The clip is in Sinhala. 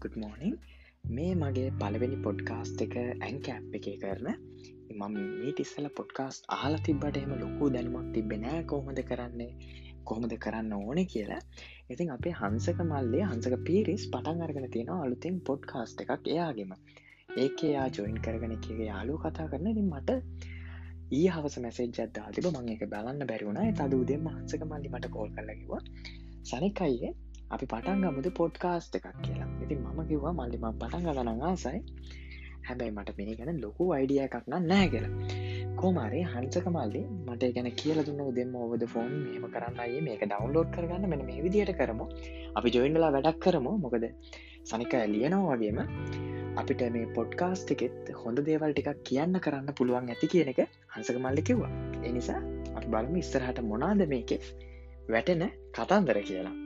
ගුඩ් මෝනිින් uh, මේ මගේ පලවෙනි පොඩ්කාස්ට් එක ඇන්කැප් එක කරන. මම මීට ඉස්සල පොඩ්කාස්ට් අහල තිබ්බට එම ලොකු දැනුමක් තිබෙනෑ කොහොමද කරන්නේ කොහොමද කරන්න ඕන කියලා. ඉතින් අපේ හංසක මල්ලේ හංසක පිරිස් පටන් අරගෙන තියෙන අලුතින් පොඩ්කාස්ට් එකක් එයාගෙම. ඒක එයා ජොයින් කරගෙන එකගේ යාලු කතා කරන ඉතින් මට ඒ හවස මැසේ ජද්දා තිබ මං එක බලන්න බැරිවුණ තද උදෙම හංසක මල්ලි මට කෝල් කරලකිවා සනිකයියේ අපි පටන් ගමුද පොඩ්කාස්ට එකක් කියලා. ඉතින් මම කිව්වා මල්ලිම පටන් ගලන ආසයි. හැබැයි මට මේ ගැන ලොකු අයිඩිය එකක් නම් නෑ කියලා. කෝමාරේ හන්සක මල්ලි මට ගැන කියල දුන්න උදෙම ඔවද ෆෝන් මේම කරන්න අයේ මේක ඩවන්ලෝඩ් කරගන්න. මෙන මේ විදියට කරමු. අපි ජොයින්ලා වැඩක් කරමු. මොකද සනික ලියනෝ වගේම අපිට මේ පොඩ්කාස්ට එකෙත් හොඳ දේවල් ටිකක් කියන්න කරන්න පුළුවන් ඇති කියන එක හංසක මල්ලි කිව්වා. එනිසා අපි බලම ඉස්සරහට මොනාද මේකෙ වැටෙන කතන්දර කියලා.